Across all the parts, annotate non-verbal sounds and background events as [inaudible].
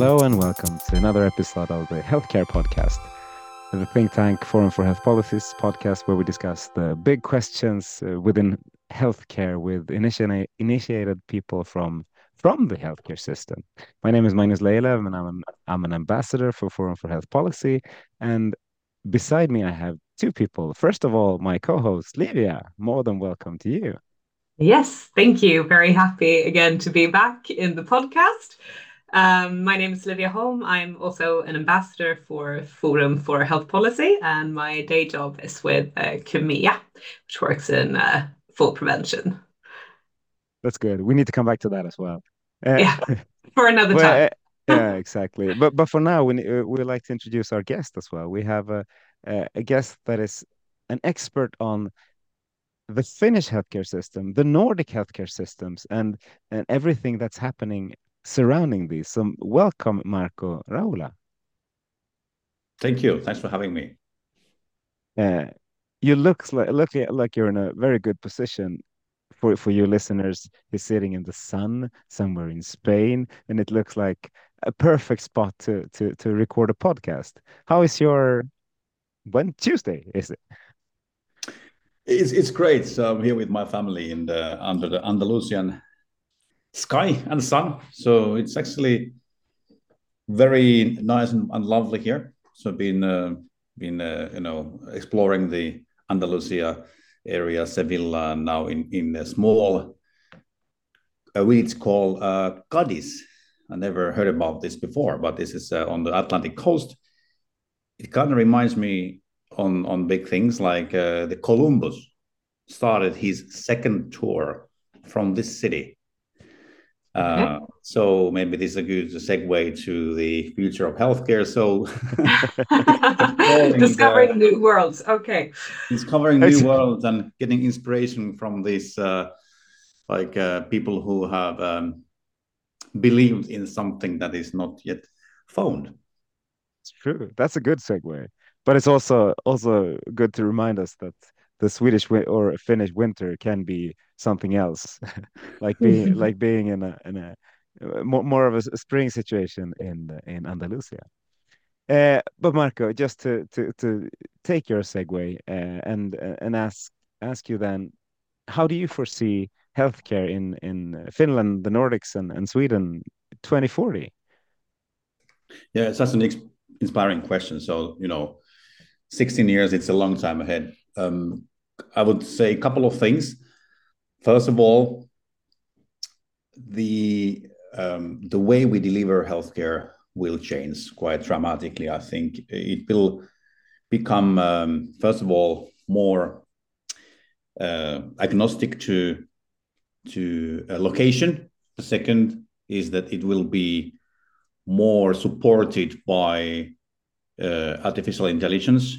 Hello and welcome to another episode of the Healthcare Podcast, the think tank Forum for Health Policies podcast, where we discuss the big questions uh, within healthcare with initi initiated people from from the healthcare system. My name is Magnus Leilev, and I'm an, I'm an ambassador for Forum for Health Policy. And beside me, I have two people. First of all, my co-host Livia. More than welcome to you. Yes, thank you. Very happy again to be back in the podcast. Um, my name is Olivia Holm. I'm also an ambassador for Forum for Health Policy, and my day job is with uh, which works in uh, fall prevention. That's good. We need to come back to that as well. Uh, yeah, [laughs] for another well, time. uh, yeah, exactly. But but for now, we uh, we like to introduce our guest as well. We have a a guest that is an expert on the Finnish healthcare system, the Nordic healthcare systems, and and everything that's happening surrounding this. So welcome, Marko Rauhala. Thank you. Thanks for having me. Uh, you look like look like you're in a very good position. For for your listeners, he's sitting in the sun somewhere in Spain, and it looks like a perfect spot to to to record a podcast. How is your when Tuesday is it? It's it's great. So I'm here with my family in the under the Andalusian sky and sun. So it's actually very nice and, and lovely here. So been uh, been uh, you know exploring the Andalusia area, Sevilla, now in in a small a village called uh, Cadiz. I never heard about this before, but this is uh, on the Atlantic coast. It kind of reminds me on on big things like uh, the Columbus started his second tour from this city uh, so maybe this is a good segue to the future of healthcare. So [laughs] discovering uh, new worlds. Okay. Discovering new worlds and getting inspiration from these uh, like uh, people who have um, believed in something that is not yet found. It's true. That's a good segue. But it's also also good to remind us that the Swedish or Finnish winter can be something else, [laughs] like being [laughs] like being in a in a uh, more, more of a spring situation in in Andalusia. Uh, but Marko, just to to to take your segue uh, and uh, and ask ask you then, how do you foresee healthcare in in Finland, the Nordics, and, and Sweden 2040? Yeah, it's such an inspiring question. So you know, 16 years, it's a long time ahead. Um, I would say a couple of things. First of all, the um, the way we deliver healthcare will change quite dramatically. I think it will become, um, first of all, more uh, agnostic to location. The second is that it will be more supported by uh, artificial intelligence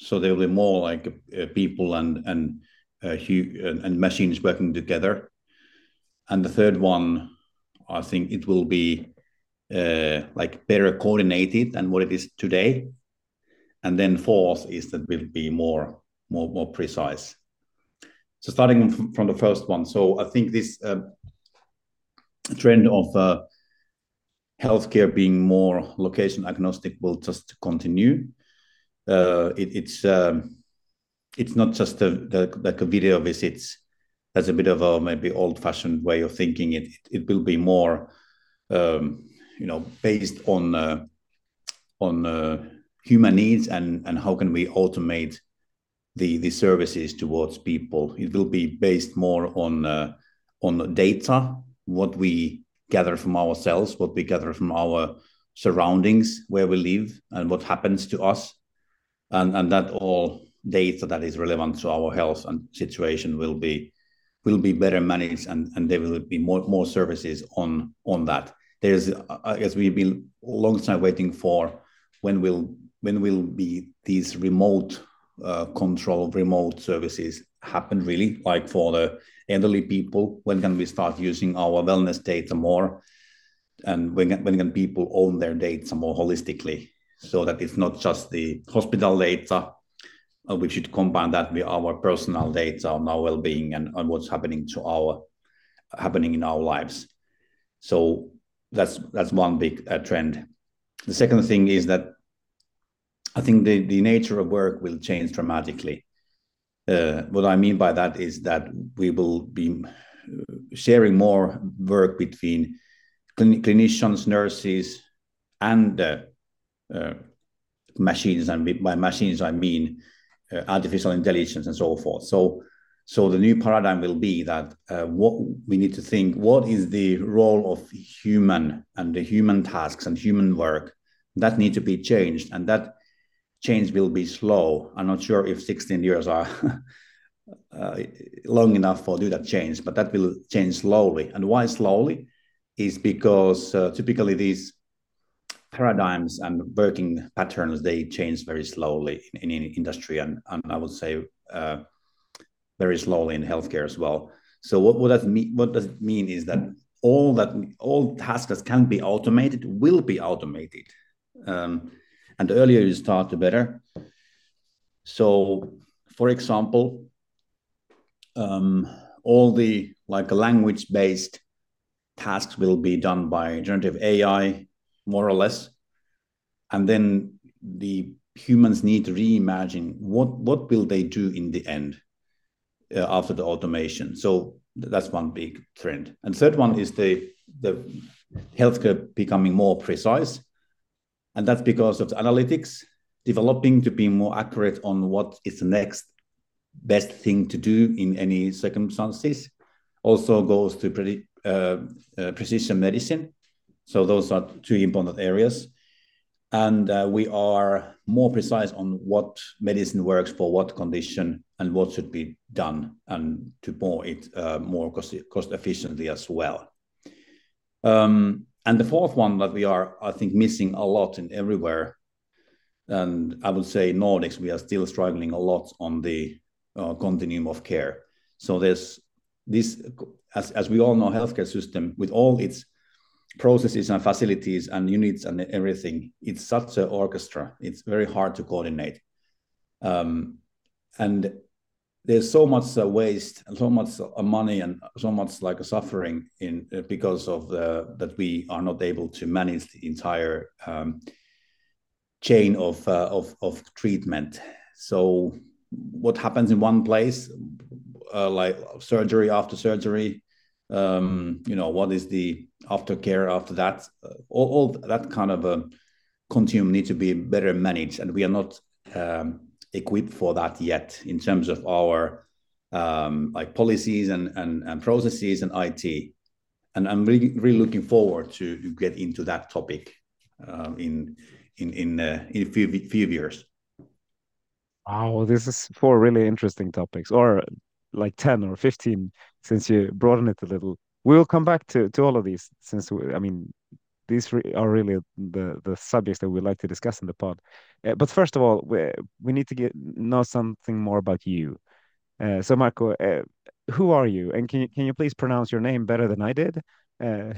so there will be more like uh, people and and uh, and machines working together. And the third one, I think it will be uh, like better coordinated than what it is today. And then fourth is that will be more more more precise. So starting from the first one, so I think this uh, trend of uh, healthcare being more location agnostic will just continue uh, it, it's um, it's not just the, the like a video visits. That's a bit of a maybe old-fashioned way of thinking. It it, it will be more, um, you know, based on uh, on uh, human needs and and how can we automate the the services towards people. It will be based more on uh, on data, what we gather from ourselves, what we gather from our surroundings, where we live, and what happens to us and and that all data that is relevant to our health and situation will be will be better managed and, and there will be more, more services on, on that. There's, I guess we've been a long time waiting for when will when will be these remote uh, control, remote services happen really, like for the elderly people? When can we start using our wellness data more? And when, when can people own their data more holistically so that it's not just the hospital data, we should combine that with our personal data on our well-being and, and what's happening to our happening in our lives. So that's that's one big uh, trend. The second thing is that I think the, the nature of work will change dramatically. Uh, what I mean by that is that we will be uh, sharing more work between clinicians, nurses, and uh, uh, machines. And by machines, I mean uh, artificial intelligence and so forth. So, so the new paradigm will be that uh, what we need to think: what is the role of human and the human tasks and human work that need to be changed, and that change will be slow. I'm not sure if 16 years are [laughs] uh, long enough for do that change, but that will change slowly. And why slowly? Is because uh, typically these paradigms and working patterns they change very slowly in, in industry and, and I would say uh, very slowly in healthcare as well. So what, what does mean? What does it mean is that all that all tasks that can be automated will be automated. Um, and the earlier you start, the better. So, for example, um, all the like language-based tasks will be done by generative AI, more or less, and then the humans need to reimagine what what will they do in the end uh, after the automation. So that's one big trend. And third one is the the healthcare becoming more precise and that's because of the analytics developing to be more accurate on what is the next best thing to do in any circumstances. Also goes to pretty, uh, uh, precision medicine. So those are two important areas. And uh, we are more precise on what medicine works for what condition and what should be done and to more it uh, more cost, cost efficiently as well. Um, and the fourth one that we are, I think, missing a lot in everywhere, and I would say Nordics, we are still struggling a lot on the uh, continuum of care. So there's this, as, as we all know, healthcare system with all its processes and facilities and units and everything, it's such an orchestra. It's very hard to coordinate. Um, and there's so much uh, waste and so much uh, money and so much like a suffering in uh, because of the that we are not able to manage the entire um, chain of, uh, of of treatment. So what happens in one place, uh, like surgery after surgery, um, you know, what is the aftercare after that? Uh, all, all that kind of a continuum need to be better managed, and we are not. Um, equipped for that yet in terms of our um, like policies and, and, and processes and IT. And I'm really, really looking forward to get into that topic um, in in in uh, in a few few years. Wow, this is four really interesting topics, or like ten or fifteen, since you broaden it a little. We will come back to to all of these, since we, I mean these are really the the subjects that we like to discuss in the pod. Uh, but first of all, we we need to get know something more about you. Uh, so Marko, uh, who are you, and can you can you please pronounce your name better than I did? Uh,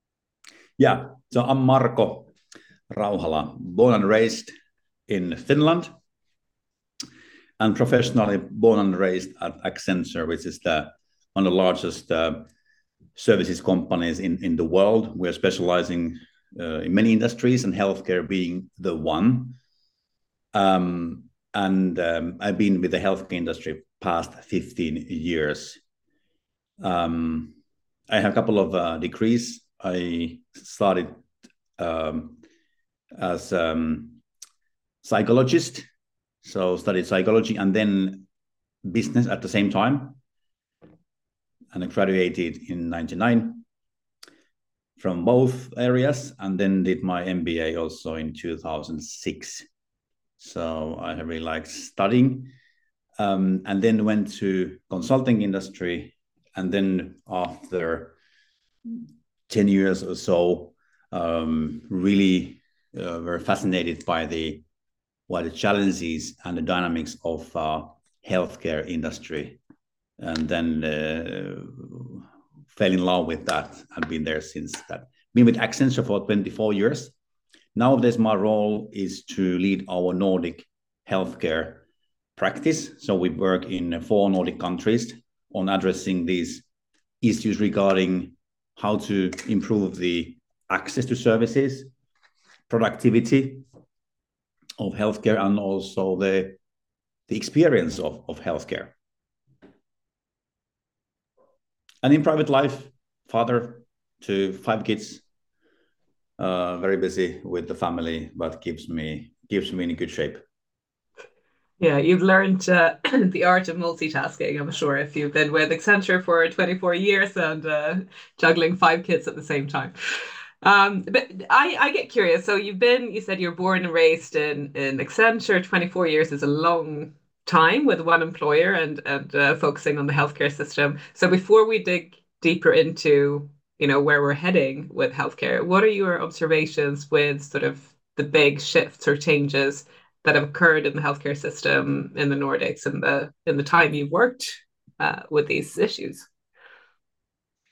[laughs] yeah, so I'm Marko Rauhala, born and raised in Finland, and professionally born and raised at Accenture, which is the one of the largest uh, services companies in, in the world. We're specializing uh, in many industries and healthcare being the one. Um, and um, I've been with the healthcare industry past 15 years. Um, I have a couple of uh, degrees. I started um, as a um, psychologist, so studied psychology and then business at the same time and I graduated in 99 from both areas and then did my MBA also in 2006. So I really liked studying um, and then went to consulting industry and then after 10 years or so, um, really uh, were fascinated by the what the challenges and the dynamics of uh, healthcare industry, and then uh, fell in love with that and been there since that. Been with Accenture for 24 years. Nowadays, my role is to lead our Nordic healthcare practice. So we work in four Nordic countries on addressing these issues regarding how to improve the access to services, productivity of healthcare, and also the the experience of, of healthcare. And in private life, father to five kids, uh, very busy with the family, but keeps me keeps me in good shape. Yeah, you've learned uh, [clears throat] the art of multitasking, I'm sure, if you've been with Accenture for 24 years and uh, juggling five kids at the same time. Um, but I, I get curious. So you've been, you said you're born and raised in, in Accenture. 24 years is a long time with one employer and, and uh, focusing on the healthcare system. So before we dig deeper into, you know, where we're heading with healthcare, what are your observations with sort of the big shifts or changes that have occurred in the healthcare system in the Nordics in the in the time you've worked uh, with these issues?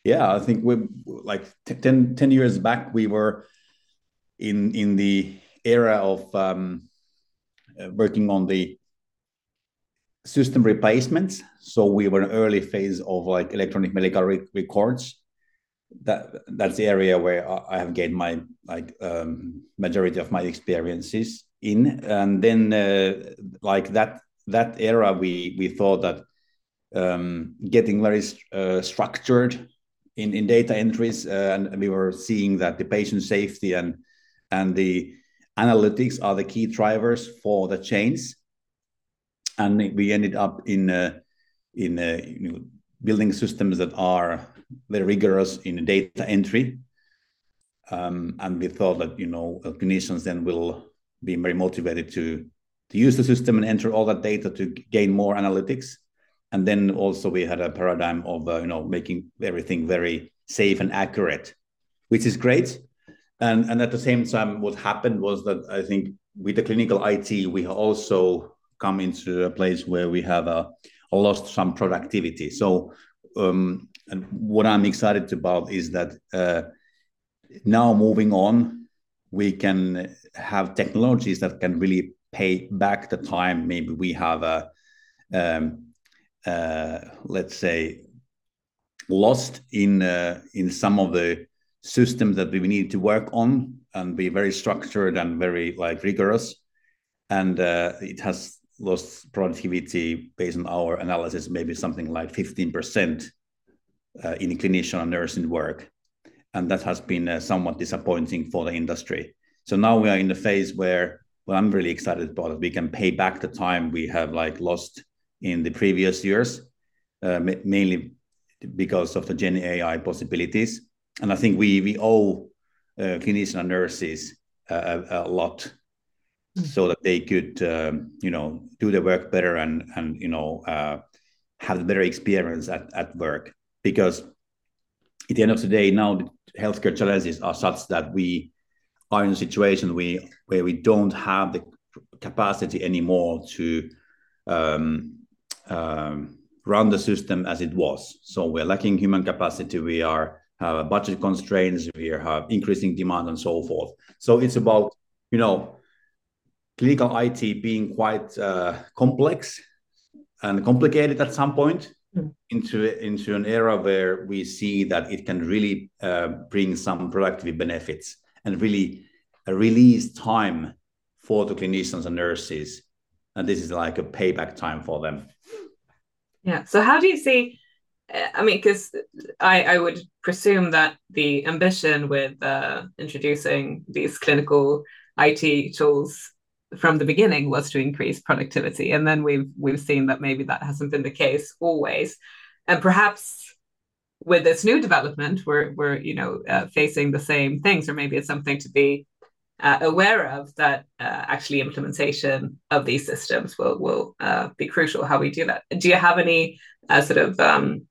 Yeah, I think we like 10, 10 years back we were in in the era of um, uh, working on the system replacements. So we were in early phase of like electronic medical re- records. That that's the area where I have gained my like um, majority of my experiences in and then uh, like that that era we we thought that um, getting very uh, structured in, in data entries uh, and we were seeing that the patient safety and and the analytics are the key drivers for the change and we ended up in uh, in uh, you know, building systems that are very rigorous in data entry um, and we thought that you know clinicians then will be very motivated to to use the system and enter all that data to gain more analytics. And then also we had a paradigm of uh, you know making everything very safe and accurate, which is great. And and at the same time, what happened was that I think with the clinical IT, we also come into a place where we have uh, lost some productivity. So um, and what I'm excited about is that uh, now moving on, we can have technologies that can really pay back the time maybe we have a um, uh, let's say lost in uh, in some of the systems that we need to work on and be very structured and very like rigorous and uh, it has lost productivity based on our analysis maybe something like 15% uh, in clinician and nursing work and that has been uh, somewhat disappointing for the industry. So now we are in the phase where well, I'm really excited about it. We can pay back the time we have like lost in the previous years, uh, mainly because of the Gen AI possibilities. And I think we we owe uh, clinicians and nurses uh, a, a, lot, mm. so that they could um, you know do their work better and and you know uh, have a better experience at at work because at the end of the day, now the healthcare challenges are such that we are in a situation we, where we don't have the capacity anymore to um, um, run the system as it was. So we're lacking human capacity. We are have budget constraints. We have increasing demand and so forth. So it's about you know clinical IT being quite uh, complex and complicated at some point into into an era where we see that it can really uh, bring some productive benefits and really release time for the clinicians and nurses and this is like a payback time for them. Yeah. So how do you see i mean because i i would presume that the ambition with uh, introducing these clinical it tools from the beginning was to increase productivity. And then we've we've seen that maybe that hasn't been the case always. And perhaps with this new development we're we're you know uh, facing the same things or maybe it's something to be uh, aware of that uh, actually implementation of these systems will will uh, be crucial how we do that do you have any uh, sort of um,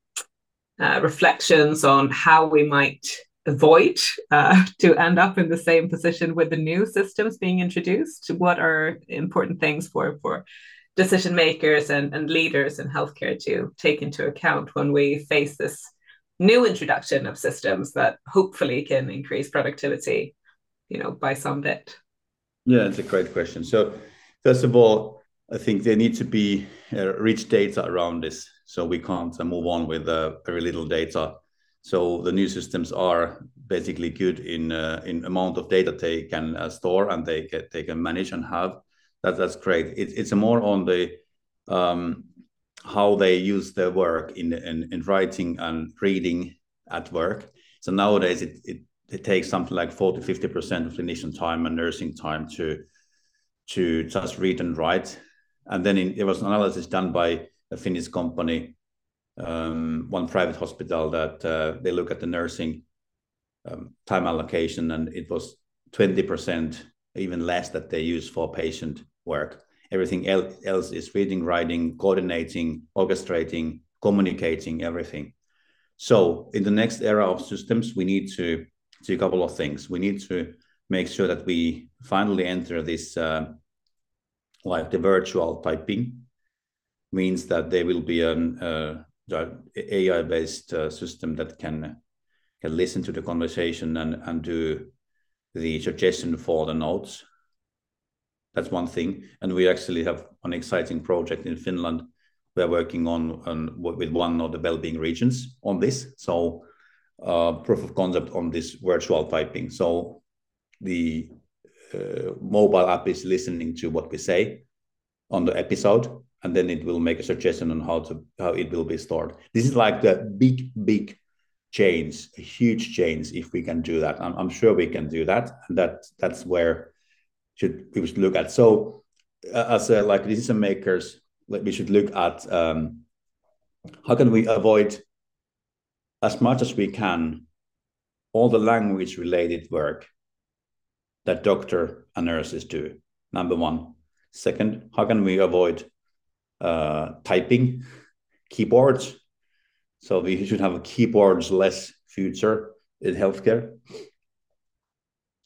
uh, reflections on how we might avoid uh, [laughs] to end up in the same position with the new systems being introduced? What are important things for for decision makers and, and leaders in healthcare to take into account when we face this new introduction of systems that hopefully can increase productivity, you know, by some bit? Yeah, it's a great question. So first of all, I think there needs to be uh, rich data around this. So we can't uh, move on with uh, very little data. So the new systems are basically good in uh, in amount of data they can uh, store and they can, they can manage and have. That that's great. It, it's more on the um, how they use their work in, in, in writing and reading at work. So nowadays it, it, it takes something like 40, 50% of clinician time and nursing time to, to just read and write. And then in, there was an analysis done by a Finnish company, um, one private hospital that uh, they look at the nursing um, time allocation and it was 20% even less that they use for patient work everything else is reading, writing, coordinating, orchestrating, communicating, everything. So in the next era of systems, we need to do a couple of things. We need to make sure that we finally enter this uh, like the virtual typing means that there will be an uh, AI-based uh, system that can can listen to the conversation and and do the suggestion for the notes that's one thing. And we actually have an exciting project in Finland. We're working on, on with one of the well-being regions on this. So uh, proof of concept on this virtual typing. So the uh, mobile app is listening to what we say on the episode, and then it will make a suggestion on how to how it will be stored. This is like the big big change, a huge change if we can do that. I'm, I'm sure we can do that, and that that's where should we should look at. So uh, as a, like decision makers, we should look at um, how can we avoid as much as we can all the language related work that doctor and nurses do. Number one. Second, how can we avoid uh, typing keyboards? So we should have keyboards less future in healthcare.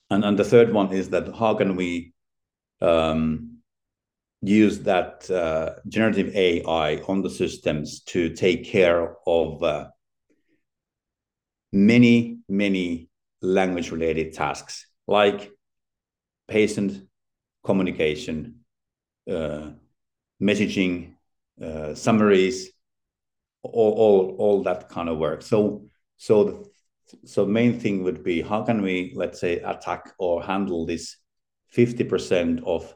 And, and the third one is that how can we um, use that uh, generative AI on the systems to take care of uh, many, many language related tasks like patient communication, uh, messaging, uh, summaries, all, all, all that kind of work. So, so the so main thing would be how can we let's say attack or handle this 50% of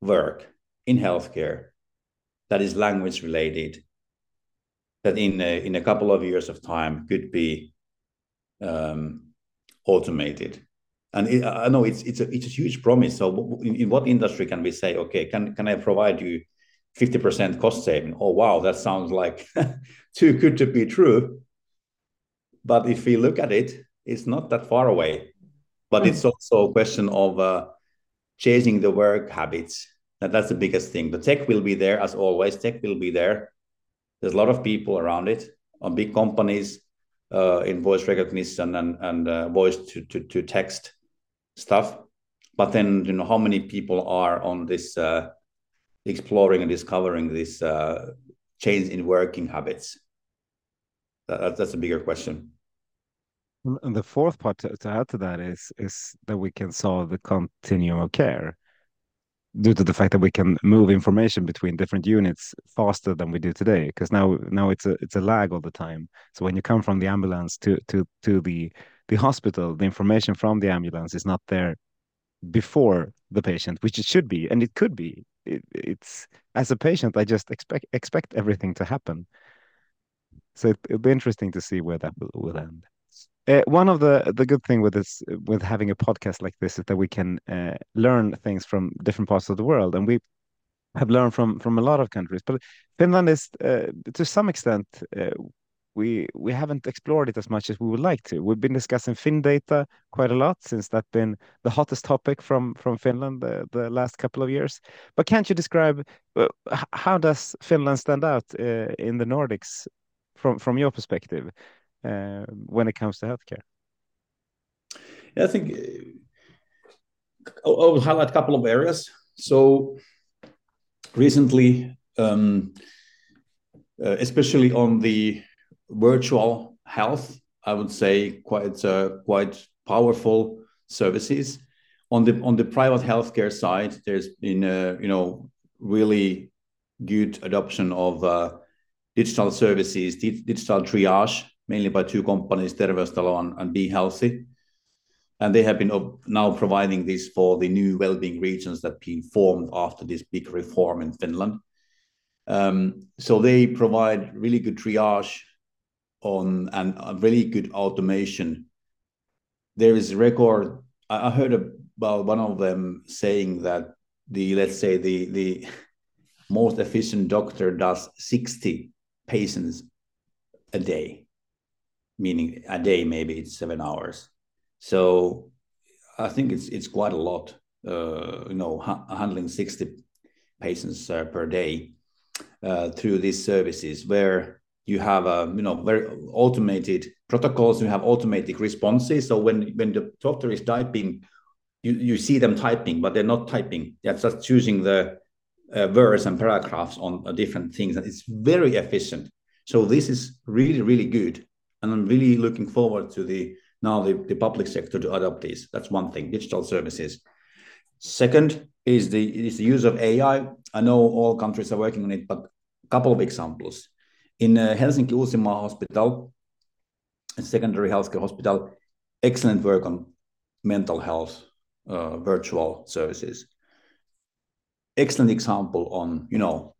work in healthcare that is language related that in a, in a couple of years of time could be um, automated and it, i know it's it's a, it's a huge promise so in, in what industry can we say okay can can i provide you 50% cost saving oh wow that sounds like [laughs] too good to be true but if we look at it, it's not that far away. But mm. it's also a question of uh, changing the work habits. And that's the biggest thing. The tech will be there as always. Tech will be there. There's a lot of people around it on big companies uh, in voice recognition and and uh, voice to, to to text stuff. But then you know how many people are on this uh, exploring and discovering this uh, change in working habits? That, that's a bigger question. And the fourth part to, to add to that is is that we can solve the continuum of care due to the fact that we can move information between different units faster than we do today because now now it's a it's a lag all the time. So when you come from the ambulance to to to the the hospital the information from the ambulance is not there before the patient which it should be and it could be. It, it's as a patient i just expect expect everything to happen. So it, will be interesting to see where that will, will end uh, one of the the good thing with this with having a podcast like this is that we can uh, learn things from different parts of the world. And we have learned from from a lot of countries. But finland is uh, to some extent uh, we we haven't explored it as much as we would like to. We've been discussing Findata quite a lot since that's been the hottest topic from from finland the, the last couple of years. But can't you describe uh, how does finland stand out uh, in the nordics from from your perspective when it comes to healthcare? Yeah, I think I'll, I'll highlight a couple of areas. So recently, um, uh, especially on the virtual health, I would say quite uh, quite powerful services. On the on the private healthcare side, there's been uh, you know really good adoption of uh, digital services, digital triage, mainly by two companies, Terveystalo and, Be Healthy. And they have been now providing this for the new well-being regions that been formed after this big reform in Finland. Um, so they provide really good triage on and a really good automation. There is a record. I heard about one of them saying that the let's say the the [laughs] most efficient doctor does 60 patients a day, meaning a day maybe it's seven hours. So I think it's it's quite a lot. Uh, you know, ha- handling 60 patients uh, per day uh, through these services where you have a you know very automated protocols you have automatic responses so when when the doctor is typing you, you see them typing but they're not typing they're just choosing the uh, verse and paragraphs on different things and it's very efficient so this is really really good and i'm really looking forward to the now the, the public sector to adopt this. That's one thing digital services. Second is the is the use of ai i. Know all countries are working on it but a couple of examples. In uh, helsinki uusimaa hospital a secondary healthcare hospital excellent work on mental health uh, virtual services. Excellent example on you know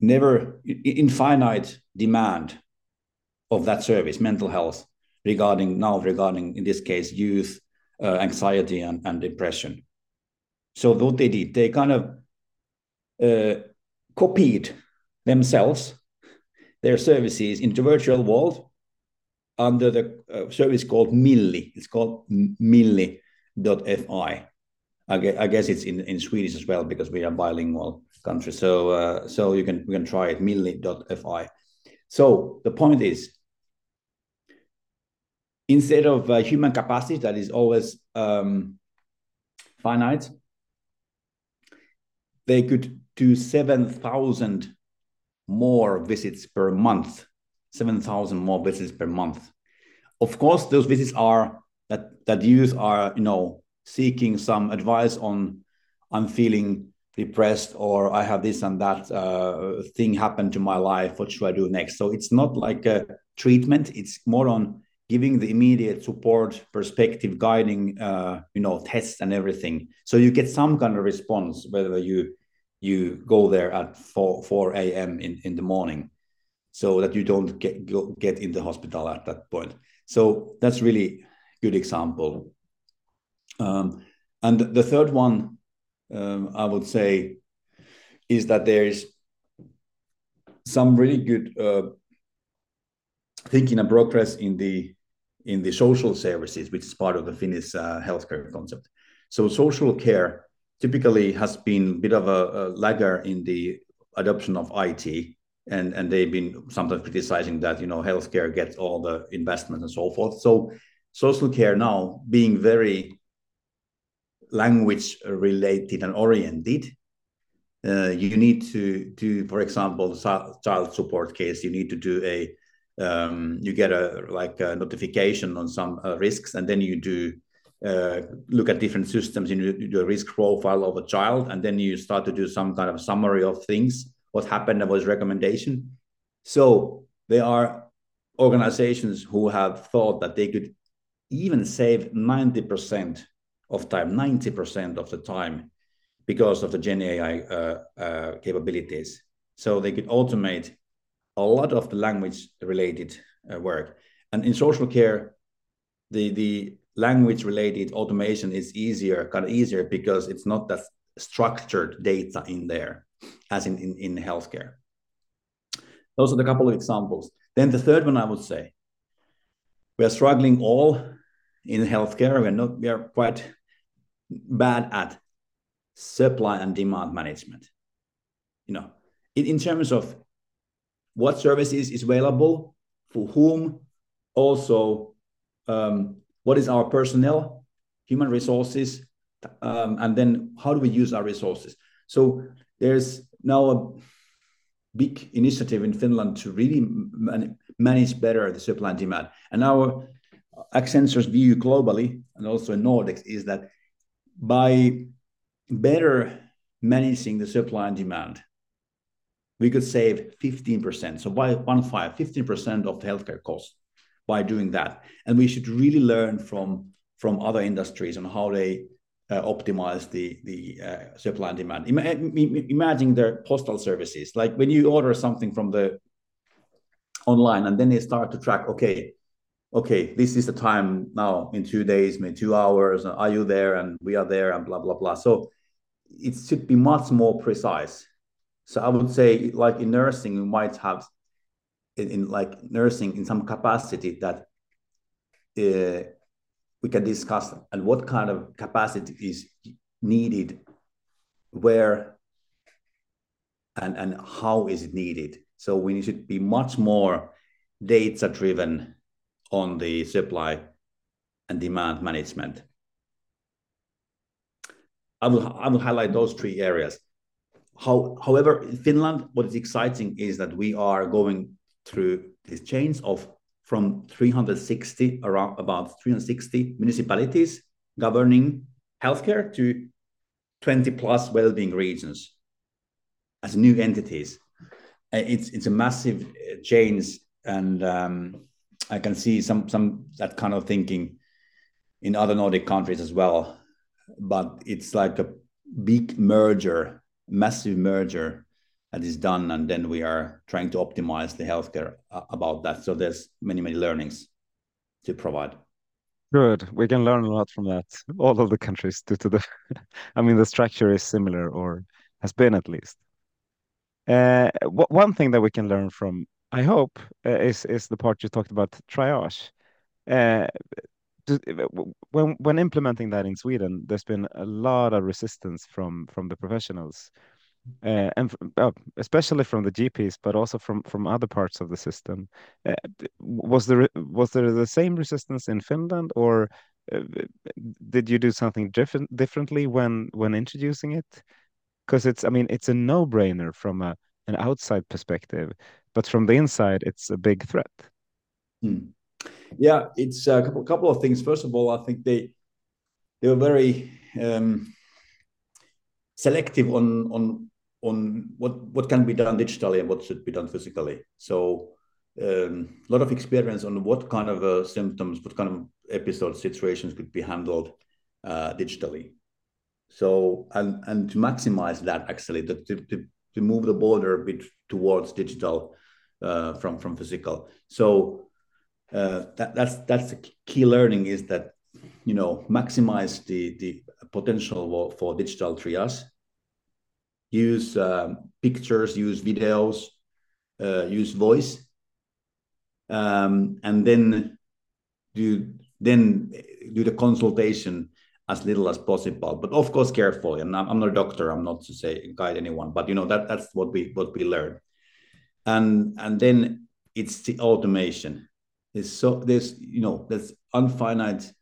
never infinite demand of that service mental health regarding now regarding in this case youth uh, anxiety and, and depression so what they did they kind of uh, copied themselves their services into virtual world under the uh, service called milli it's called milli.fi I guess, I guess it's in, in Swedish as well because we are bilingual country. So uh, so you can we can try it milli.fi. So the point is, instead of uh, human capacity that is always um, finite, they could do seven thousand more visits per month. Seven thousand more visits per month. Of course, those visits are that that youth are you know seeking some advice on I'm feeling depressed or I have this and that uh, thing happen to my life. What should I do next? So it's not like a treatment. It's more on giving the immediate support, perspective, guiding, uh, you know, tests and everything. So you get some kind of response whether you you go there at 4 4 a.m. in in the morning, so that you don't get go, get in the hospital at that point. So that's really good example. Um, and the third one, um, I would say, is that there is some really good uh, thinking and progress in the in the social services, which is part of the Finnish uh, healthcare concept. So social care typically has been a bit of a, a lagger in the adoption of IT, and and they've been sometimes criticizing that you know healthcare gets all the investment and so forth. So social care now being very language related and oriented. Uh, you need to do, for example, child support case. You need to do a, um, you get a like a notification on some uh, risks, and then you do uh, look at different systems. You do a risk profile of a child, and then you start to do some kind of summary of things, what happened, what was recommendation. So there are organizations who have thought that they could even save ninety percent of time, 90% of the time, because of the Gen AI uh, uh, capabilities. So they could automate a lot of the language related uh, work. And in social care, the, the language related automation is easier, kind of easier because it's not that structured data in there as in, in, in healthcare. Those are the couple of examples. Then the third one I would say, we are struggling all in healthcare. We're not, we are quite bad at supply and demand management. You know, in, in terms of what services is available for whom, also um, what is our personnel, human resources, um, and then how do we use our resources. So there's now a big initiative in Finland to really man manage better the supply and demand. And our Accenture's view globally and also in Nordics is that by better managing the supply and demand, we could save 15%. So by one five, 15% of the healthcare costs by doing that. And we should really learn from from other industries on how they uh, optimize the the uh, supply and demand. Ima imagine the postal services, like when you order something from the online, and then they start to track. Okay, okay, this is the time now in two days, maybe two hours. Are you there? And we are there, and blah blah blah. So it should be much more precise so I would say, like in nursing, you might have in, in like nursing in some capacity that uh, we can discuss and what kind of capacity is needed, where and and how is it needed. So we should be much more data driven on the supply and demand management. I will I will highlight those three areas. How, however, in Finland, what is exciting is that we are going through these chains of from 360 around about 360 municipalities governing healthcare to 20 plus well-being regions as new entities. Uh, it's it's a massive uh, change, and um, I can see some some that kind of thinking in other Nordic countries as well. But it's like a big merger massive merger that is done, and then we are trying to optimize the healthcare uh, about that. So there's many, many learnings to provide. Good. We can learn a lot from that. All of the countries due to the, [laughs] I mean, the structure is similar or has been at least. Uh, one thing that we can learn from, I hope, uh, is is the part you talked about triage. Uh, when when implementing that in Sweden, there's been a lot of resistance from from the professionals, uh, and uh, especially from the GPs, but also from from other parts of the system. Uh, was there was there the same resistance in Finland, or uh, did you do something different differently when when introducing it? Because it's I mean it's a no brainer from a an outside perspective, but from the inside, it's a big threat. Hmm. Yeah, it's a couple, couple of things. First of all, I think they they were very um, selective on on on what what can be done digitally and what should be done physically. So um, a lot of experience on what kind of uh, symptoms, what kind of episode situations could be handled uh, digitally. So and and to maximize that actually to to, to move the border a bit towards digital uh, from from physical. So uh, that, that's that's the key learning is that you know maximize the the potential for, digital triage. Use um, pictures use videos uh, use voice. Um, and then do then do the consultation as little as possible. But of course carefully and I'm, I'm not a doctor. I'm not to say guide anyone. But you know that that's what we what we learn. And and then it's the automation there's so there's you know there's infinite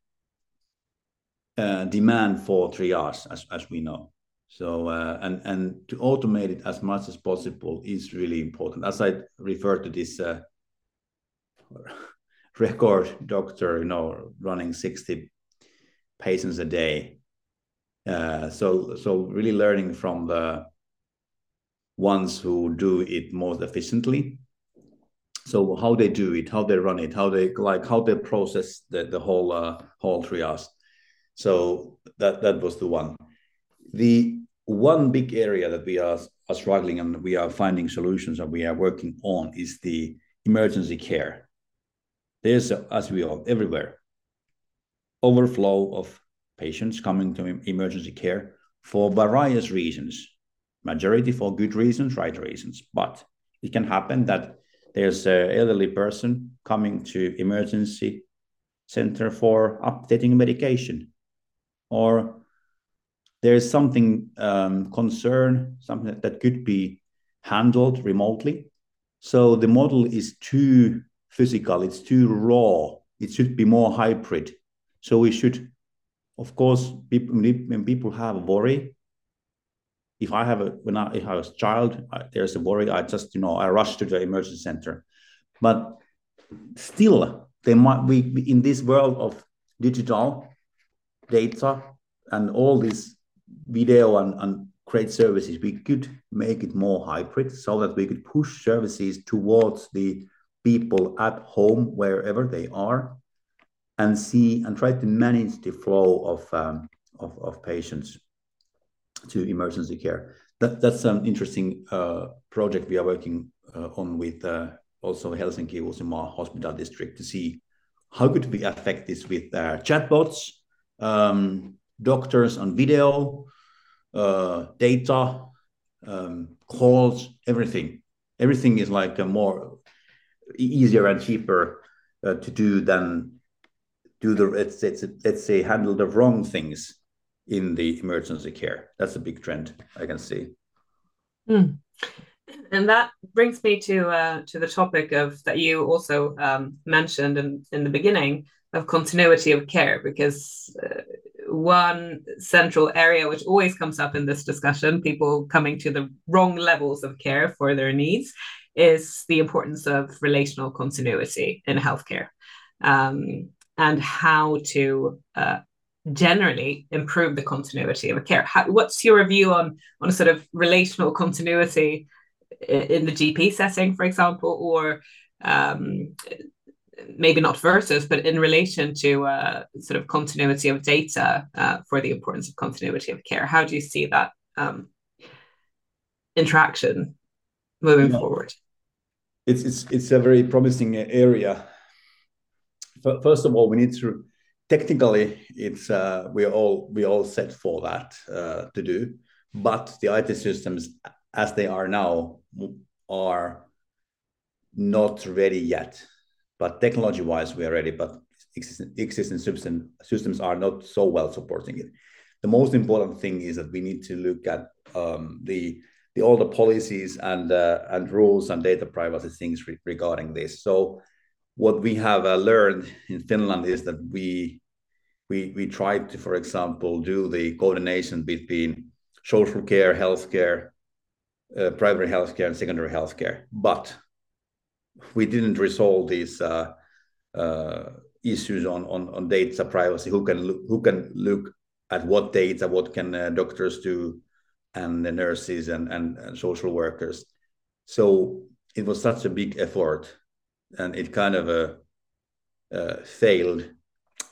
uh, demand for triage as, as we know. So uh, and and to automate it as much as possible is really important. As i refer to this uh, [laughs] record doctor you know running 60 patients a day uh, so so really learning from the ones who do it most efficiently so how they do it how they run it how they like how they process the, the whole uh, whole triage. So that that was the one. The one big area that we are, are struggling and we are finding solutions and we are working on is the emergency care. There's as we all everywhere overflow of patients coming to emergency care for various reasons. Majority for good reasons right reasons but it can happen that there's an elderly person coming to emergency center for updating medication or there's something um, concern something that could be handled remotely So the model is too physical, it's too raw, it should be more hybrid. So we should, of course, people, when people have worry, if I have a when I if I was a child, I, there's a worry. I just you know I rush to the emergency center, but still there might be in this world of digital data and all this video and, and great services, we could make it more hybrid so that we could push services towards the people at home wherever they are and see and try to manage the flow of um, of, of patients to emergency care. That, that's an interesting uh, project we are working uh, on with uh, also Helsinki Uusimaa Hospital District to see how could we affect this with uh, chatbots, um, doctors on video, uh, data, um, calls, everything. Everything is like a more easier and cheaper uh, to do than do the let's, let's, let's say handle the wrong things in the emergency care. That's a big trend I can see. Mm. And that brings me to uh, to the topic of that you also um, mentioned in, in the beginning of continuity of care, because uh, one central area which always comes up in this discussion, people coming to the wrong levels of care for their needs, is the importance of relational continuity in healthcare um, and how to uh, generally improve the continuity of care. How, what's your view on on a sort of relational continuity in the GP setting, for example, or um, maybe not versus, but in relation to uh, sort of continuity of data uh, for the importance of continuity of care? How do you see that um, interaction moving yeah. forward? It's, it's, it's a very promising area. First of all, we need to technically it's uh, we all we all set for that uh, to do, but the IT systems as they are now are not ready yet. But technology-wise, we are ready. But existing, existing system, systems are not so well supporting it. The most important thing is that we need to look at um, the the all the policies and uh, and rules and data privacy things re- regarding this. So what we have uh, learned in Finland is that we we we try to, for example, do the coordination between social care, healthcare, uh, primary healthcare, and secondary healthcare, but we didn't resolve these uh, uh, issues on, on on data privacy. Who can look, who can look at what data? What can uh, doctors do, and the nurses and, and, and social workers? So it was such a big effort and it kind of uh, uh, failed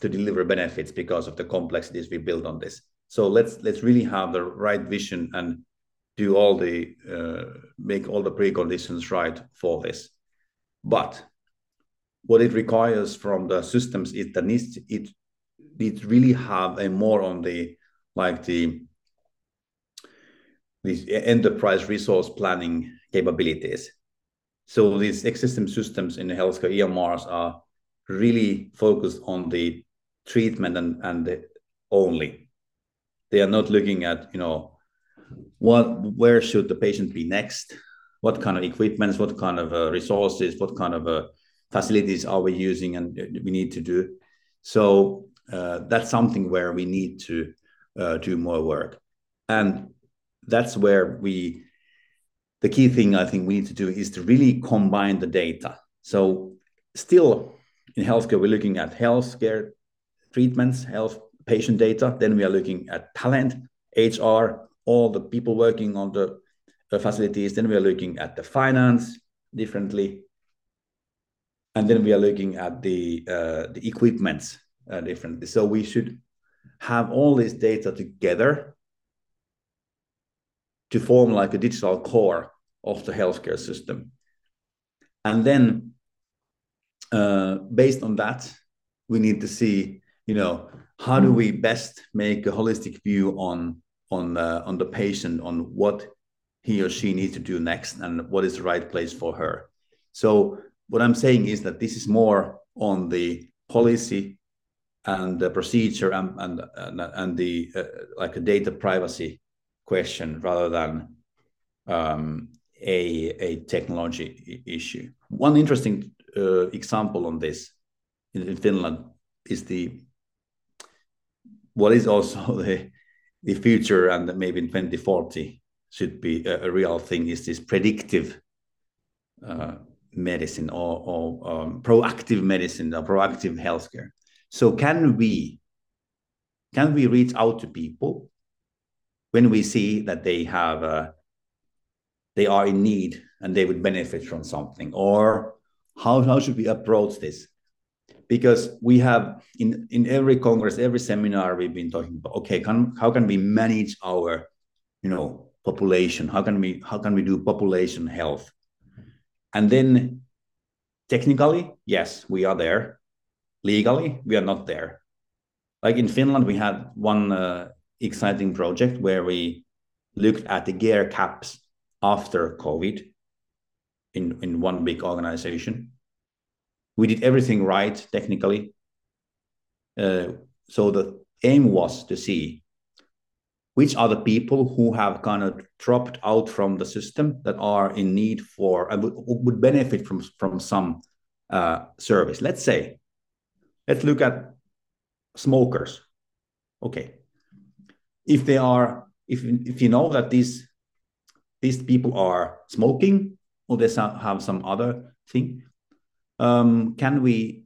to deliver benefits because of the complexities we build on this. So let's let's really have the right vision and do all the uh, make all the preconditions right for this. But what it requires from the systems is that needs it needs really have a more on the like the these enterprise resource planning capabilities so these existing systems in the healthcare EMRs are really focused on the treatment and, and the only. They are not looking at, you know, what where should the patient be next? What kind of equipments, what kind of uh, resources, what kind of uh, facilities are we using and we need to do? So uh, that's something where we need to uh, do more work. And that's where we the key thing I think we need to do is to really combine the data. So still in healthcare, we're looking at healthcare treatments, health patient data. Then we are looking at talent, HR, all the people working on the facilities. Then we are looking at the finance differently. And then we are looking at the, uh, the equipments uh, differently. So we should have all this data together to form like a digital core of the healthcare system. And then, uh, based on that, we need to see, you know, how do we best make a holistic view on on uh, on the patient, on what he or she needs to do next, and what is the right place for her. So, what I'm saying is that this is more on the policy and the procedure and and and, and the uh, like a data privacy question rather than um, a, a technology issue. One interesting uh, example on this in, in, Finland is the what is also [laughs] the the future and maybe in 2040 should be a, a real thing is this predictive uh, medicine or, or um, proactive medicine or proactive healthcare. So can we can we reach out to people when we see that they have uh, they are in need and they would benefit from something or how, how should we approach this because we have in in every congress every seminar we've been talking about okay can, how can we manage our you know population? How can we how can we do population health? And then technically yes we are there. Legally we are not there. Like in finland we had one uh, exciting project where we looked at the care gaps after covid in in one big organization we did everything right technically. Uh, so the aim was to see which are the people who have kind of dropped out from the system that are in need for and would, would benefit from from some uh, service. Let's say, let's look at smokers. Okay, if they are, if if you know that these these people are smoking or they have some other thing, um, can we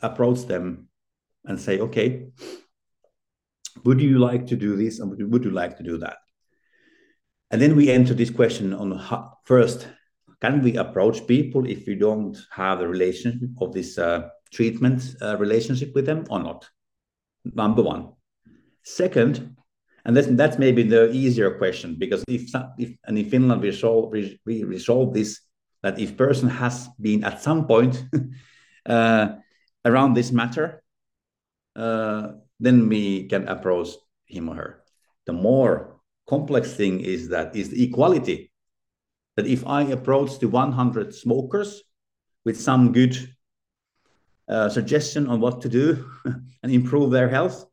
approach them and say, okay, would you like to do this and would you like to do that? And then we enter this question on how, first, can we approach people if we don't have a relationship of this uh, treatment uh, relationship with them or not? Number one. Second, and that's, that's maybe the easier question because if, if and in Finland we solve, we resolve this that if person has been at some point [laughs] uh, around this matter, uh, then we can approach him or her. The more complex thing is that is the equality. That if I approach the 100 smokers with some good uh, suggestion on what to do [laughs] and improve their health,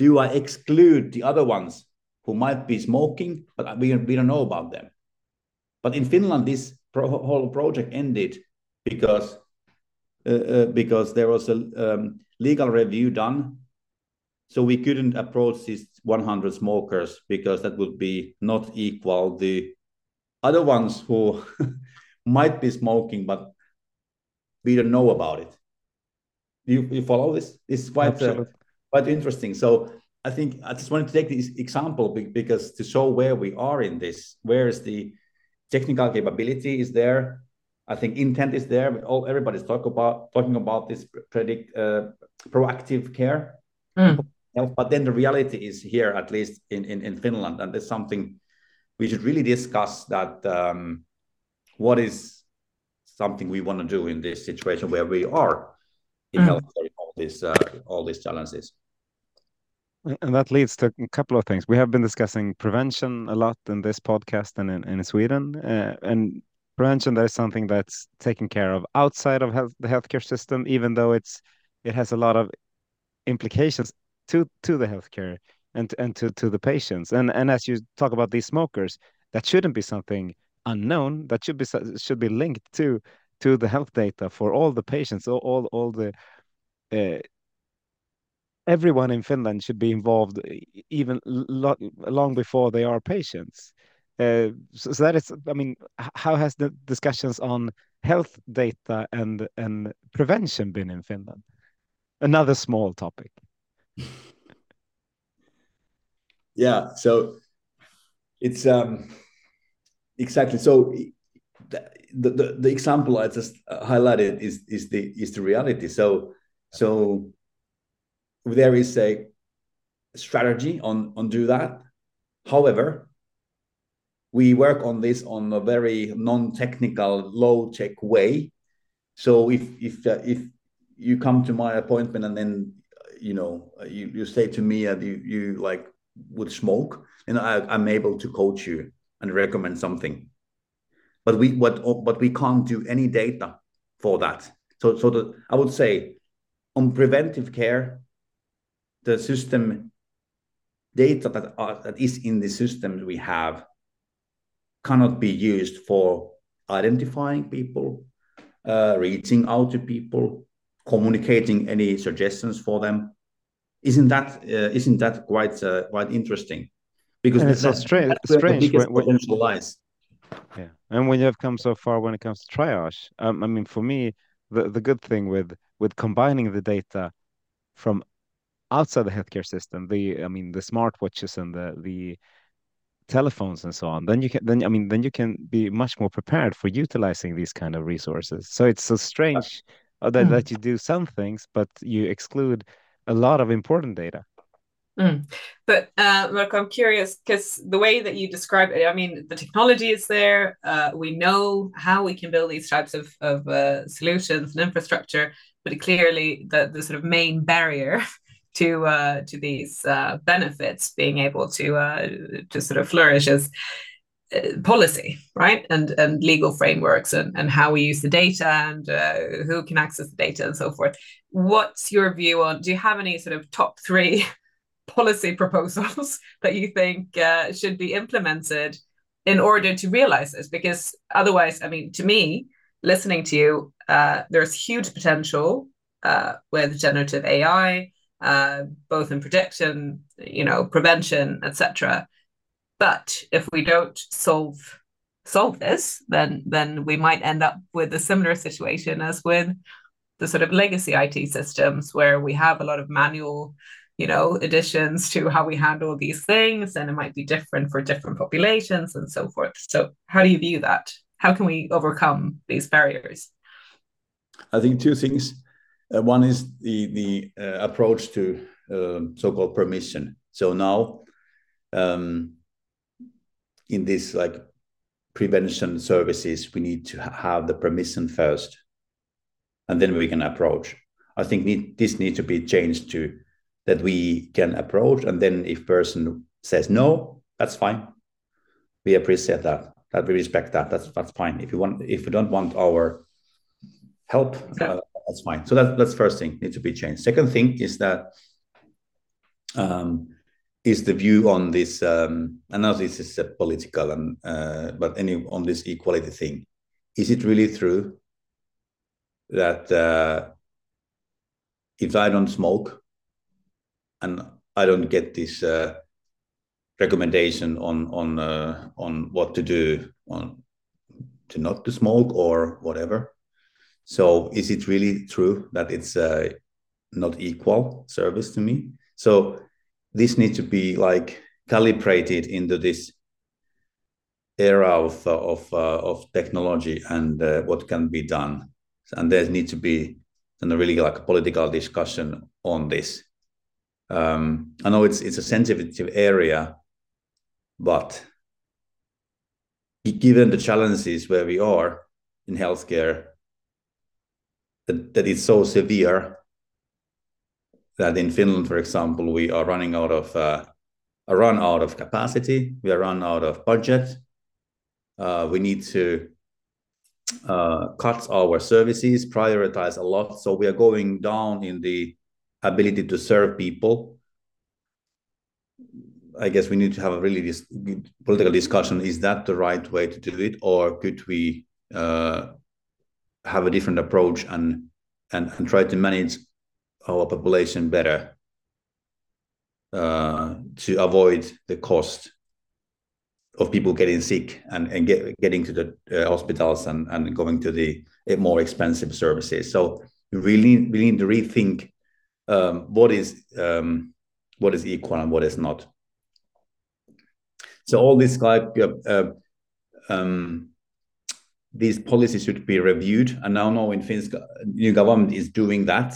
do I exclude the other ones who might be smoking, but we, we don't know about them? But in Finland, this pro- whole project ended because uh, uh, because there was a um, legal review done. So we couldn't approach these 100 smokers because that would be not equal the other ones who [laughs] might be smoking, but we don't know about it. You, you follow this? It's quite uh, quite interesting. So I think I just wanted to take this example because to show where we are in this, where is the technical capability is there. I think intent is there. All everybody's talk about talking about this predict uh, proactive care. Mm. But then the reality is here, at least in, in, in Finland, and there's something we should really discuss that um, what is something we want to do in this situation where we are in mm. healthcare, all these uh, all these challenges. And that leads to a couple of things. We have been discussing prevention a lot in this podcast and in, in Sweden. Uh, and prevention, that is something that's taken care of outside of health, the healthcare system, even though it's it has a lot of implications to to the healthcare and and to to the patients. And and as you talk about these smokers, that shouldn't be something unknown. That should be should be linked to to the health data for all the patients, all all, all the uh, everyone in Finland should be involved even long before they are patients. Uh, so, so, that is, I mean, how has the discussions on health data and and prevention been in Finland? Another small topic. [laughs] yeah, so it's um, exactly so. The, the, the example I just highlighted is is the is the reality. So so there is a strategy on on do that. However, we work on this on a very non-technical, low-tech way. So if if uh, if you come to my appointment and then you know you, you say to me that you you like would smoke, and I, I'm able to coach you and recommend something. But we what but we can't do any data for that. So so the, I would say on preventive care, the system data that, are, that is in the systems we have cannot be used for identifying people, uh, reaching out to people, communicating any suggestions for them. Isn't that uh, isn't that quite uh, quite interesting? Because and it's that, so strange. strange when, potential lies. Yeah, and when you have come so far when it comes to triage, um, I mean, for me, the the good thing with with combining the data from outside the healthcare system, the I mean, the smartwatches and the the telephones and so on then you can then i mean then you can be much more prepared for utilizing these kind of resources so it's so strange uh, that, mm. that you do some things but you exclude a lot of important data mm. but uh look i'm curious because the way that you describe it i mean the technology is there uh, we know how we can build these types of, of uh, solutions and infrastructure but clearly the, the sort of main barrier [laughs] to uh, to these uh, benefits being able to uh, to sort of flourish as uh, policy, right, and and legal frameworks and and how we use the data and uh, who can access the data and so forth. What's your view on? Do you have any sort of top three [laughs] policy proposals [laughs] that you think uh, should be implemented in order to realize this? Because otherwise, I mean, to me, listening to you, there's huge potential with generative AI uh, both in prediction, you know, prevention, etc. But if we don't solve solve this, then then we might end up with a similar situation as with the sort of legacy IT systems where we have a lot of manual, you know, additions to how we handle these things, and it might be different for different populations and so forth. So, how do you view that? How can we overcome these barriers? I think two things. Uh, one is the the uh, approach to um, so-called permission. So now, um, in this like prevention services, we need to have the permission first, and then we can approach. I think need, this needs to be changed to that we can approach, and then if person says no, that's fine. We appreciate that. That we respect that. That's that's fine. If you want, if you don't want our help, uh, that's fine. So that, that's first thing needs to be changed. Second thing is that um, is the view on this. Um, I know this is a political and uh, but any on this equality thing. Is it really true that uh, if I don't smoke and I don't get this uh, recommendation on on uh, on what to do on to not to smoke or whatever so is it really true that it's uh, not equal service to me? So this needs to be like calibrated into this era of uh, of uh, of technology and uh, what can be done, and there needs to be a really like a political discussion on this. Um, I know it's it's a sensitive area, but given the challenges where we are in healthcare that, that it's so severe that in Finland, for example, we are running out of uh, a run out of capacity. We are run out of budget. Uh, we need to uh, cut our services, prioritize a lot. So we are going down in the ability to serve people. I guess we need to have a really dis- political discussion. Is that the right way to do it, or could we uh, have a different approach and and, and try to manage our population better uh, to avoid the cost of people getting sick and, and get, getting to the uh, hospitals and, and going to the uh, more expensive services. So we really, really need to rethink um, what is um, what is equal and what is not. So all this like uh, uh um, these policies should be reviewed. And now, now in Finnish new government is doing that.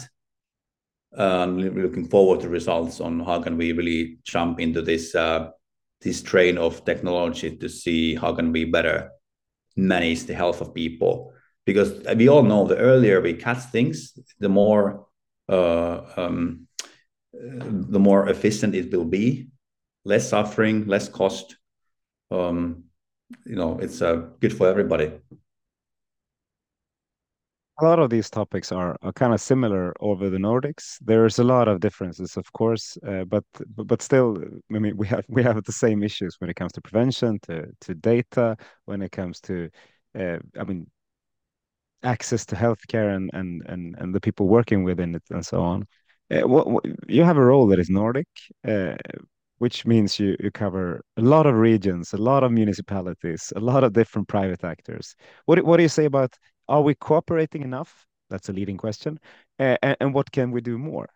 Um, we're looking forward to results on how can we really jump into this uh, this train of technology to see how can we better manage the health of people. Because we all know the earlier we catch things, the more uh, um, the more efficient it will be, less suffering, less cost. Um, you know, it's uh, good for everybody. A lot of these topics are, are kind of similar over the Nordics. There's a lot of differences, of course, uh, but but still, I mean, we have we have the same issues when it comes to prevention, to to data, when it comes to, uh, I mean, access to healthcare and and and and the people working within it and so on. Uh, what, what, you have a role that is Nordic, uh, which means you, you cover a lot of regions, a lot of municipalities, a lot of different private actors. What, what do you say about are we cooperating enough? That's a leading question. And, what can we do more?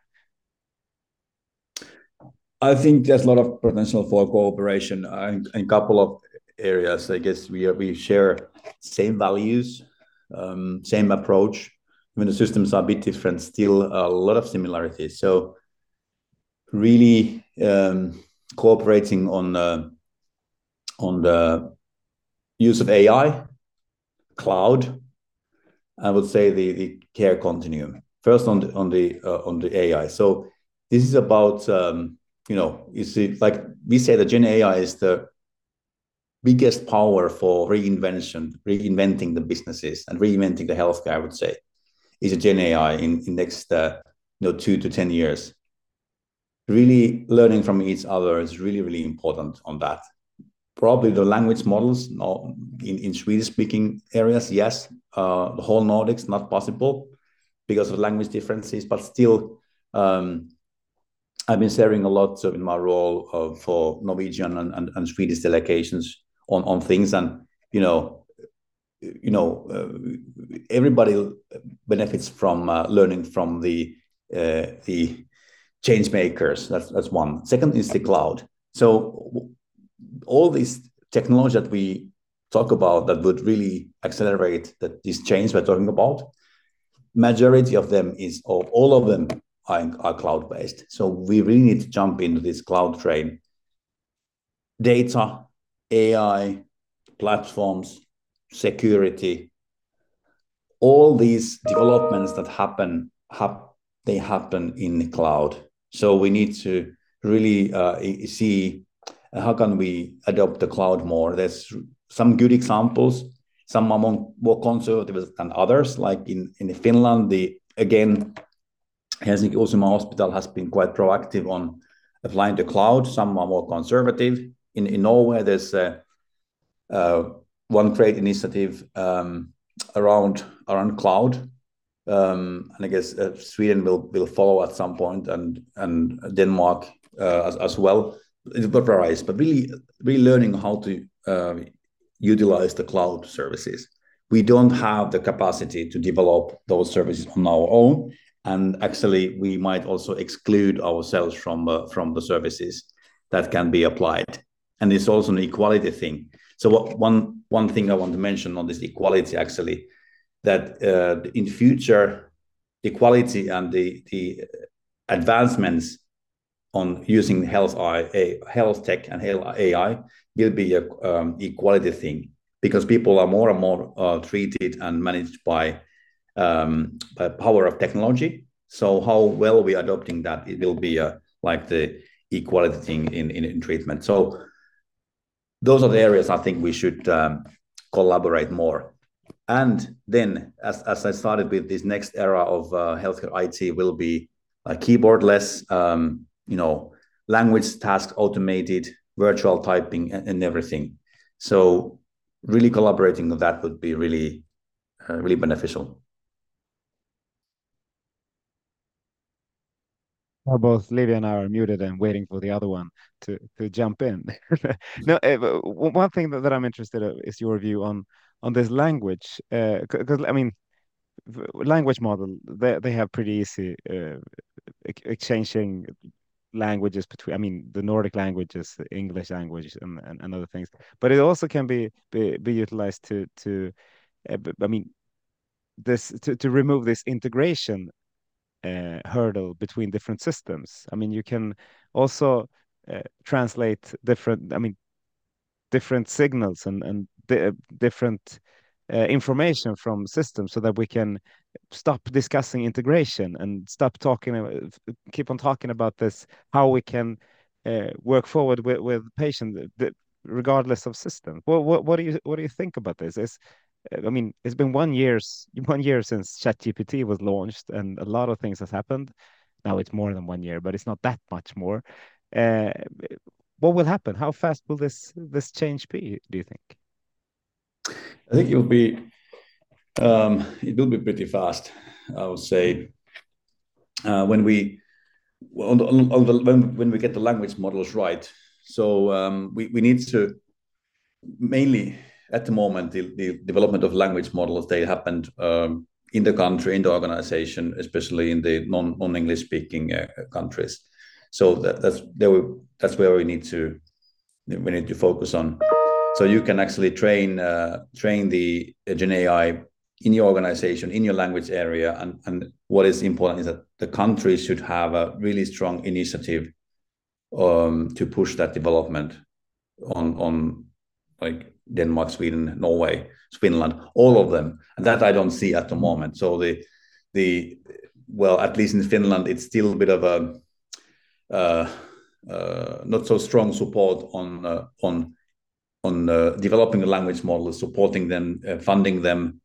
I think there's a lot of potential for cooperation in, a couple of areas. I guess we we share same values, um, same approach. When the systems are a bit different, still a lot of similarities. So really um, cooperating on on the use of AI, cloud, I would say the, the care continuum. First on the on the uh, on the AI. So this is about um, you know you see like we say the Gen AI is the biggest power for reinvention, reinventing the businesses and reinventing the healthcare. I would say is a Gen AI in in next uh, you know two to ten years. Really learning from each other is really really important on that probably the language models in, in Swedish speaking areas, yes. Uh, the whole Nordics, not possible because of language differences, but still, um, I've been sharing a lot in my role uh, for Norwegian and, and, and, Swedish delegations on, on things. And, you know, you know, uh, everybody benefits from uh, learning from the uh, the change makers. That's that's one. Second is the cloud. So all this technology that we talk about that would really accelerate that this change we're talking about, majority of them is, or all of them are, are cloud based. So we really need to jump into this cloud train. Data, AI, platforms, security, all these developments that happen, hap, they happen in the cloud. So we need to really uh, see how can we adopt the cloud more? There's some good examples. Some are more conservative than others. Like in, in Finland, the again, Helsinki Uusimaa Hospital has been quite proactive on applying the cloud. Some are more conservative. In, in Norway, there's a, one great initiative um, around around cloud, um, and I guess uh, Sweden will will follow at some point, and and Denmark uh, as, as well it but really, really learning how to uh, utilize the cloud services. We don't have the capacity to develop those services on our own, and actually, we might also exclude ourselves from uh, from the services that can be applied. And it's also an equality thing. So, what, one one thing I want to mention on this equality, actually, that uh, in future, equality and the the advancements on using health AI, health tech and health AI will be a um, equality thing because people are more and more uh, treated and managed by um, by power of technology. So how well we are adopting that, it will be like the equality thing in, in, treatment. So those are the areas I think we should um, collaborate more. And then, as, I started with this next era of uh, healthcare IT, will be uh, keyboardless, you know language tasks automated virtual typing and, and everything so really collaborating on that would be really uh, really beneficial Well, both Livia and I are muted and waiting for the other one to to jump in. [laughs] no, uh, one thing that, that I'm interested in is your view on on this language, because uh, I mean, language model they they have pretty easy uh, exchanging languages between i mean the nordic languages the english language and, and, and other things. But it also can be be, be utilized to to uh, i mean this to, to remove this integration uh, hurdle between different systems. I mean you can also uh, translate different i mean different signals and and di different uh, information from systems so that we can stop discussing integration and stop talking uh, keep on talking about this how we can uh, work forward with with patient regardless of system what, what what do you what do you think about this is I mean, it's been one years [laughs] one year since ChatGPT was launched, and a lot of things has happened. Now it's more than one year, but it's not that much more. Uh, what will happen? How fast will this this change be? Do you think? I think it will be um, it will be pretty fast. I would say uh, when we on the, on the, when, when we get the language models right. So um, we, we need to mainly at the moment the, the development of language models they happened um, in the country in the organization especially in the non non english speaking uh, countries so that, that's there that's where we need to we need to focus on so you can actually train uh, train the gen ai in your organization in your language area and and what is important is that the country should have a really strong initiative um, to push that development on on like Denmark, Sweden, Norway, Finland, all of them. And that I don't see at the moment. So the the well, at least in Finland, it's still a bit of a uh, uh, not so strong support on uh, on on developing the language models, supporting them, uh, funding them,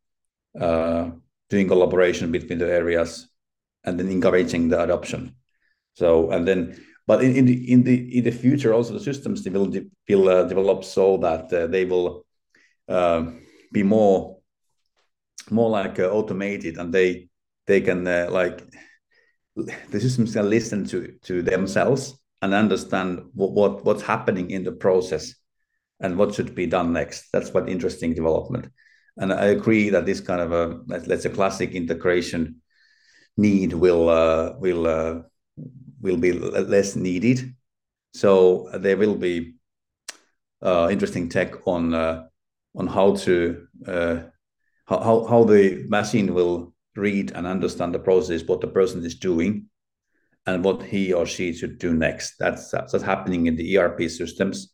uh, doing collaboration between the areas, and then encouraging the adoption. So and then but in, in the in the in the future also the systems will de- will uh, develop so that uh, they will uh, be more more like uh, automated and they they can like the systems can listen to to themselves and understand what, what what's happening in the process and what should be done next that's what interesting development and i agree that this kind of a let's say classic integration need will uh, will uh, will be less needed. So there will be uh, interesting tech on uh, on how to uh, how how the machine will read and understand the process, what the person is doing, and what he or she should do next. That's that's happening in the ERP systems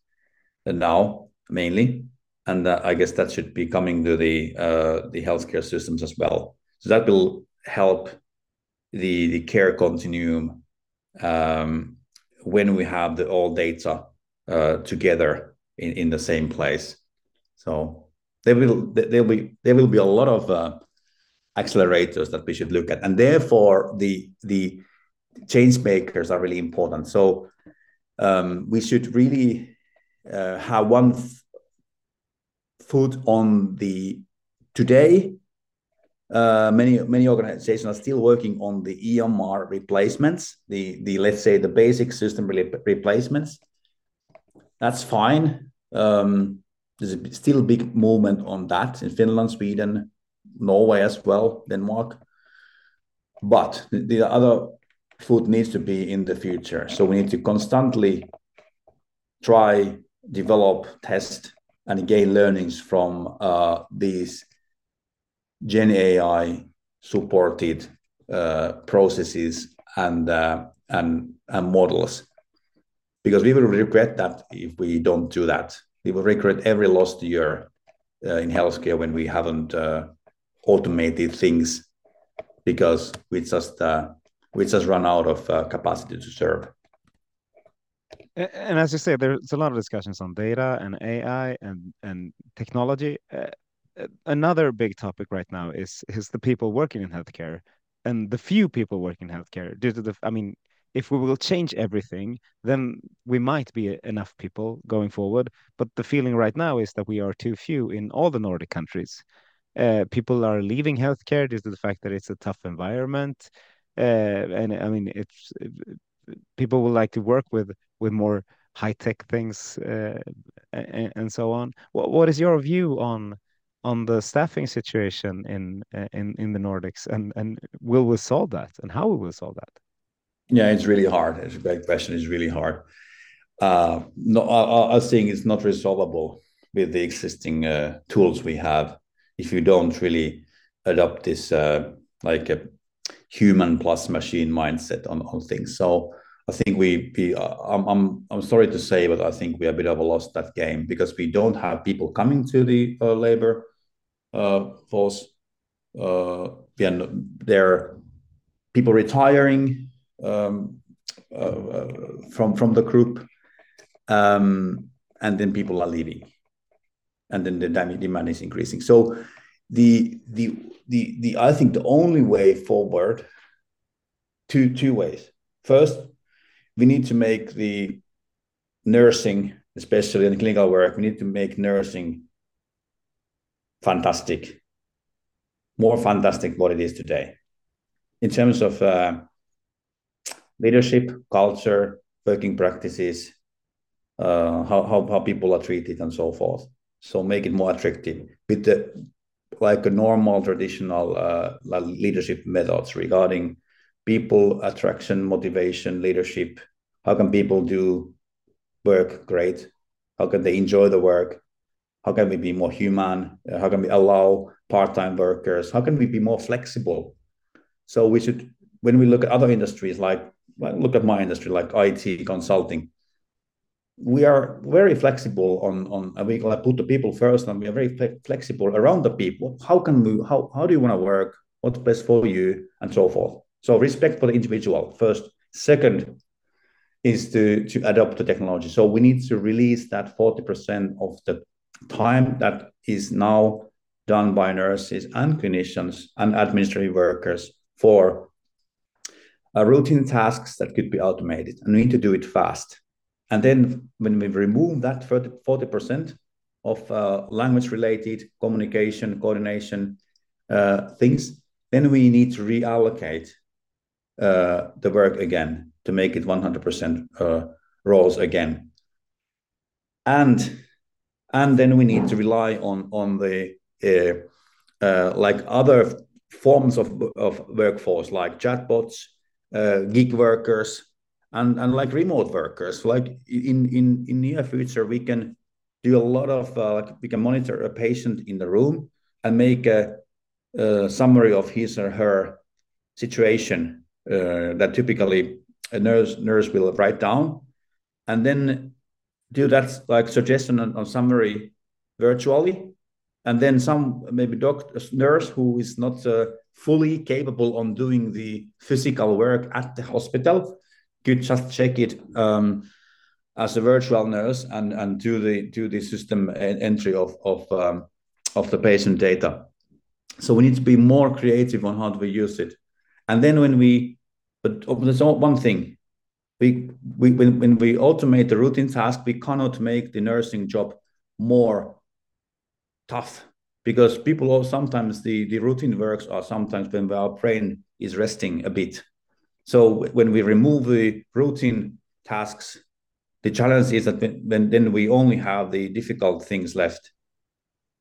now mainly, and uh, I guess that should be coming to the uh, the healthcare systems as well. So that will help the the care continuum um, when we have the all data uh, together in, in the same place. So there will be there will be a lot of uh, accelerators that we should look at, and therefore the the change makers are really important. So um, we should really uh, have one foot on the today uh, many many organizations are still working on the EMR replacements, the the let's say the basic system re- replacements. That's fine. Um, there's still a big movement on that in Finland, Sweden, Norway as well, Denmark. But the, the other foot needs to be in the future. So we need to constantly try, develop, test, and gain learnings from uh, these Gen AI supported uh, processes and, uh, and, and models. Because we will regret that if we don't do that. We will regret every lost year uh, in healthcare when we haven't uh, automated things because we just uh, we just run out of capacity to serve. And as you say, there's a lot of discussions on data and AI and and technology. Uh, another big topic right now is is the people working in healthcare and the few people working in healthcare due to the i mean if we will change everything then we might be enough people going forward. But the feeling right now is that we are too few in all the nordic countries. Uh, people are leaving healthcare due to the fact that it's a tough environment. Uh, and i mean it's it, people would like to work with with more high tech things uh, and, and, so on what, what is your view on on the staffing situation in uh, in in the Nordics, and and will we solve that, and how we will we solve that? Yeah, it's really hard. It's a great question. It's really hard. Uh, no, I, I think it's not resolvable with the existing uh, tools we have if you don't really adopt this uh, like a human plus machine mindset on, on things. So I think we, we uh, I'm, I'm, I'm sorry to say, but I think we a bit of a lost that game because we don't have people coming to the uh, labor uh, force. Uh, again, there are people retiring um, uh, from from the group, um, and then people are leaving, and then the demand is increasing. So the the the the I think the only way forward two two ways. First, we need to make the nursing, especially in the clinical work, we need to make nursing fantastic, more fantastic what it is today. In terms of uh, leadership, culture, working practices, uh, how, how, how people are treated and so forth. So make it more attractive with the like a normal traditional uh, leadership methods regarding people attraction, motivation, leadership. How can people do work great? How can they enjoy the work? How can we be more human? Uh, how can we allow part-time workers? How can we be more flexible? So we should, when we look at other industries, like look at my industry, like IT consulting, we are very flexible on on we put the people first, and we are very flexible around the people. How can we? How how do you want to work? What's best for you, and so forth. So respect for the individual first. Second is to, to adopt the technology. So we need to release that 40% of the time that is now done by nurses and clinicians and administrative workers for uh, routine tasks that could be automated. And we need to do it fast. And then when we remove that 30, 40% of uh, language related communication, coordination uh, things, then we need to reallocate uh, the work again to make it 100% uh, roles again. And and then we need to rely on on the uh, uh, like other forms of of workforce like chatbots, gig workers, and and like remote workers. Like in in in near future, we can do a lot of uh, like we can monitor a patient in the room and make a, a summary of his or her situation uh, that typically a nurse nurse will write down, and then do that like suggestion on, summary virtually, and then some maybe doctor nurse who is not uh, fully capable on doing the physical work at the hospital could just check it um, as a virtual nurse and and do the do the system entry of of um, of the patient data. So we need to be more creative on how do we use it. And then when we, but there's one thing, we, we when, when we automate the routine task, we cannot make the nursing job more tough because people sometimes the, the routine works are sometimes when our brain is resting a bit. So when we remove the routine tasks, the challenge is that when then we only have the difficult things left.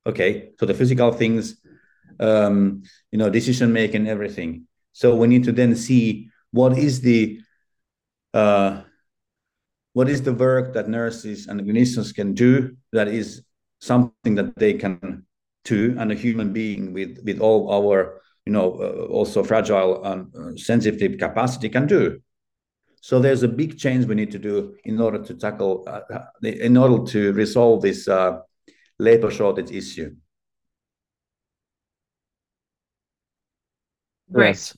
Okay, so the physical things, um, you know, decision making, everything. So we need to then see what is the uh, what is the work that nurses and clinicians can do that is something that they can do and a human being with with all our you know uh, also fragile and uh, sensitive capacity can do. So there's a big change we need to do in order to tackle uh, uh in order to resolve this uh, labor shortage issue. Great.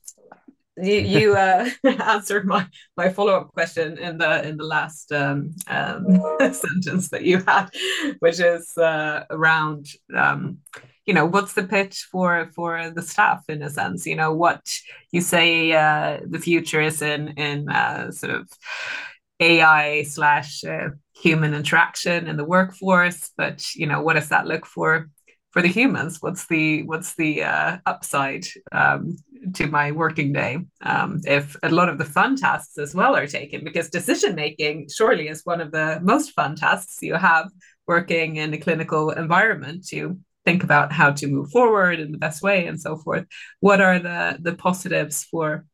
You you uh, [laughs] answered my my follow up question in the in the last um, um, [laughs] sentence that you had, which is uh, around um, you know what's the pitch for for the staff in a sense. You know what you say uh, the future is in in uh, sort of AI slash uh, human interaction in the workforce, but you know what does that look for for the humans what's the what's the uh, upside um, to my working day um, if a lot of the fun tasks as well are taken because decision making surely is one of the most fun tasks you have working in a clinical environment to think about how to move forward in the best way and so forth what are the the positives for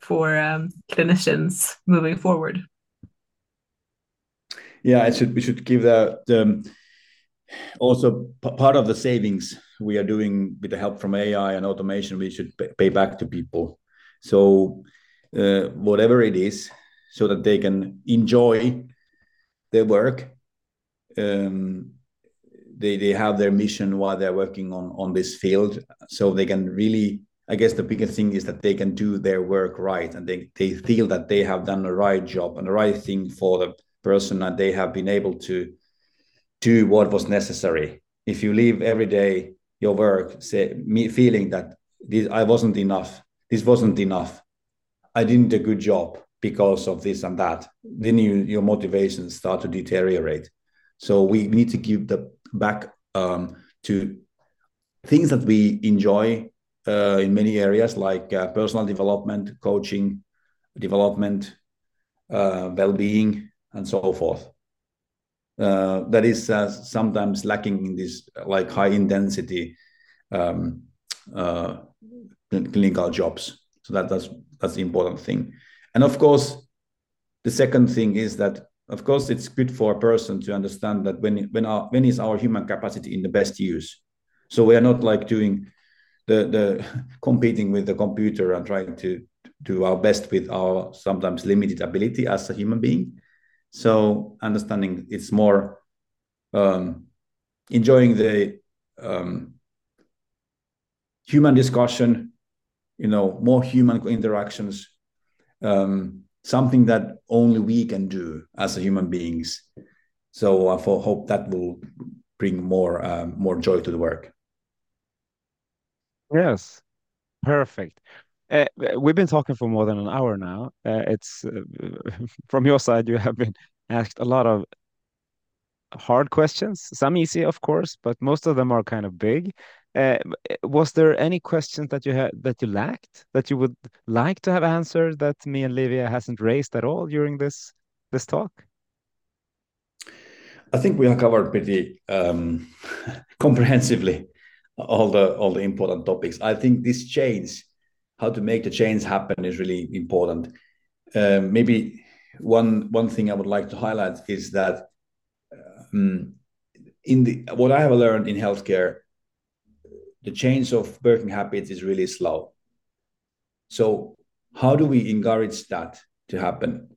for um, clinicians moving forward yeah i should we should give the, the also part of the savings we are doing with the help from AI and automation, we should pay back to people. So uh, whatever it is, so that they can enjoy their work. Um, they they have their mission while they're working on on this field, so they can really. I guess the biggest thing is that they can do their work right, and they they feel that they have done the right job and the right thing for the person, and they have been able to do what was necessary. If you leave every day, your work, say me feeling that this I wasn't enough, this wasn't enough, I didn't do a good job because of this and that, then you, your motivation start to deteriorate. So we need to give the back um, to things that we enjoy uh, in many areas like uh, personal development, coaching, development, uh, well-being, and so forth. Uh, that is uh, sometimes lacking in this like high intensity um, uh, clinical jobs. So that that's that's the important thing. And of course, the second thing is that of course it's good for a person to understand that when when our when is our human capacity in the best use. So we are not like doing the the [laughs] competing with the computer and trying to do our best with our sometimes limited ability as a human being so understanding it's more um, enjoying the um, human discussion, you know, more human interactions, um, something that only we can do as human beings. So I hope that will bring more um, more joy to the work. Yes, perfect. Uh, we've been talking for more than an hour now. Uh, it's uh, [laughs] from your side, you have been asked a lot of hard questions, some easy, of course, but most of them are kind of big. Uh, was there any questions that you had that you lacked that you would like to have answered that me and Livia hasn't raised at all during this this talk? I think we have covered pretty um, [laughs] comprehensively all the all the important topics. I think this change how to make the change happen is really important. Uh, maybe one one thing I would like to highlight is that um, in the what I have learned in healthcare, the change of working habits is really slow. So how do we encourage that to happen?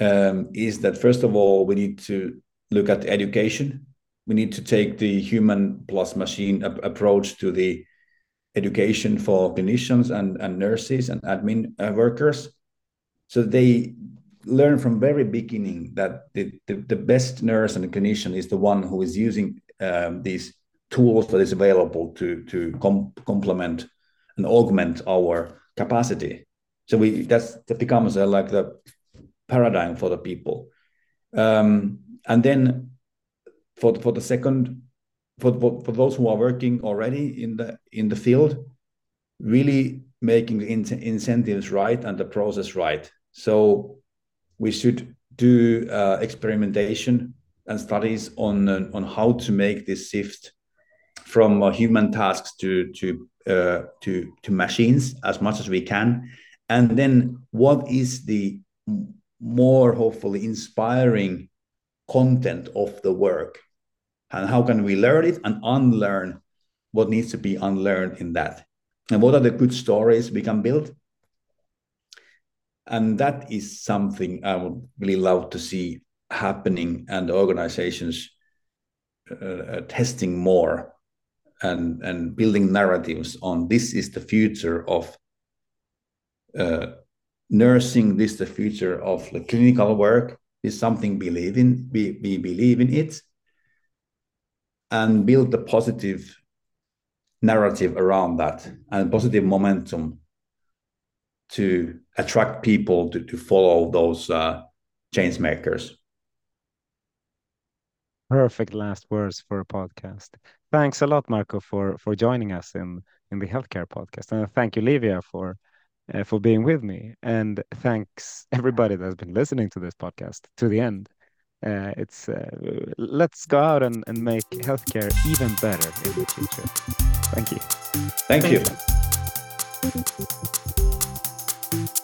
Um, is that first of all we need to look at education. We need to take the human plus machine ap- approach to the education for clinicians and, and nurses and admin uh, workers so they learn from very beginning that the, the, the, best nurse and clinician is the one who is using um, these tools that is available to to com- complement and augment our capacity. So we that's that becomes uh, like the paradigm for the people. Um, and then for for the second for, for, for those who are working already in the in the field really making the in- incentives right and the process right. So we should do uh, experimentation and studies on uh, on how to make this shift from uh, human tasks to to uh, to to machines as much as we can. And then what is the more hopefully inspiring content of the work? And how can we learn it and unlearn what needs to be unlearned in that? And what are the good stories we can build? And that is something i would really love to see happening and organizations uh, uh, testing more and and building narratives on this is the future of uh, nursing this is the future of the clinical work is something believe in we, we believe in it and build the positive narrative around that and positive momentum to attract people to, to follow those uh, change makers. Perfect last words for a podcast. Thanks a lot, Marko, for for joining us in in the healthcare podcast, and thank you, Livia, for uh, for being with me. And thanks everybody that's been listening to this podcast to the end. Uh, it's uh, let's go out and, and make healthcare even better in the future. Thank you. Thank, you. you.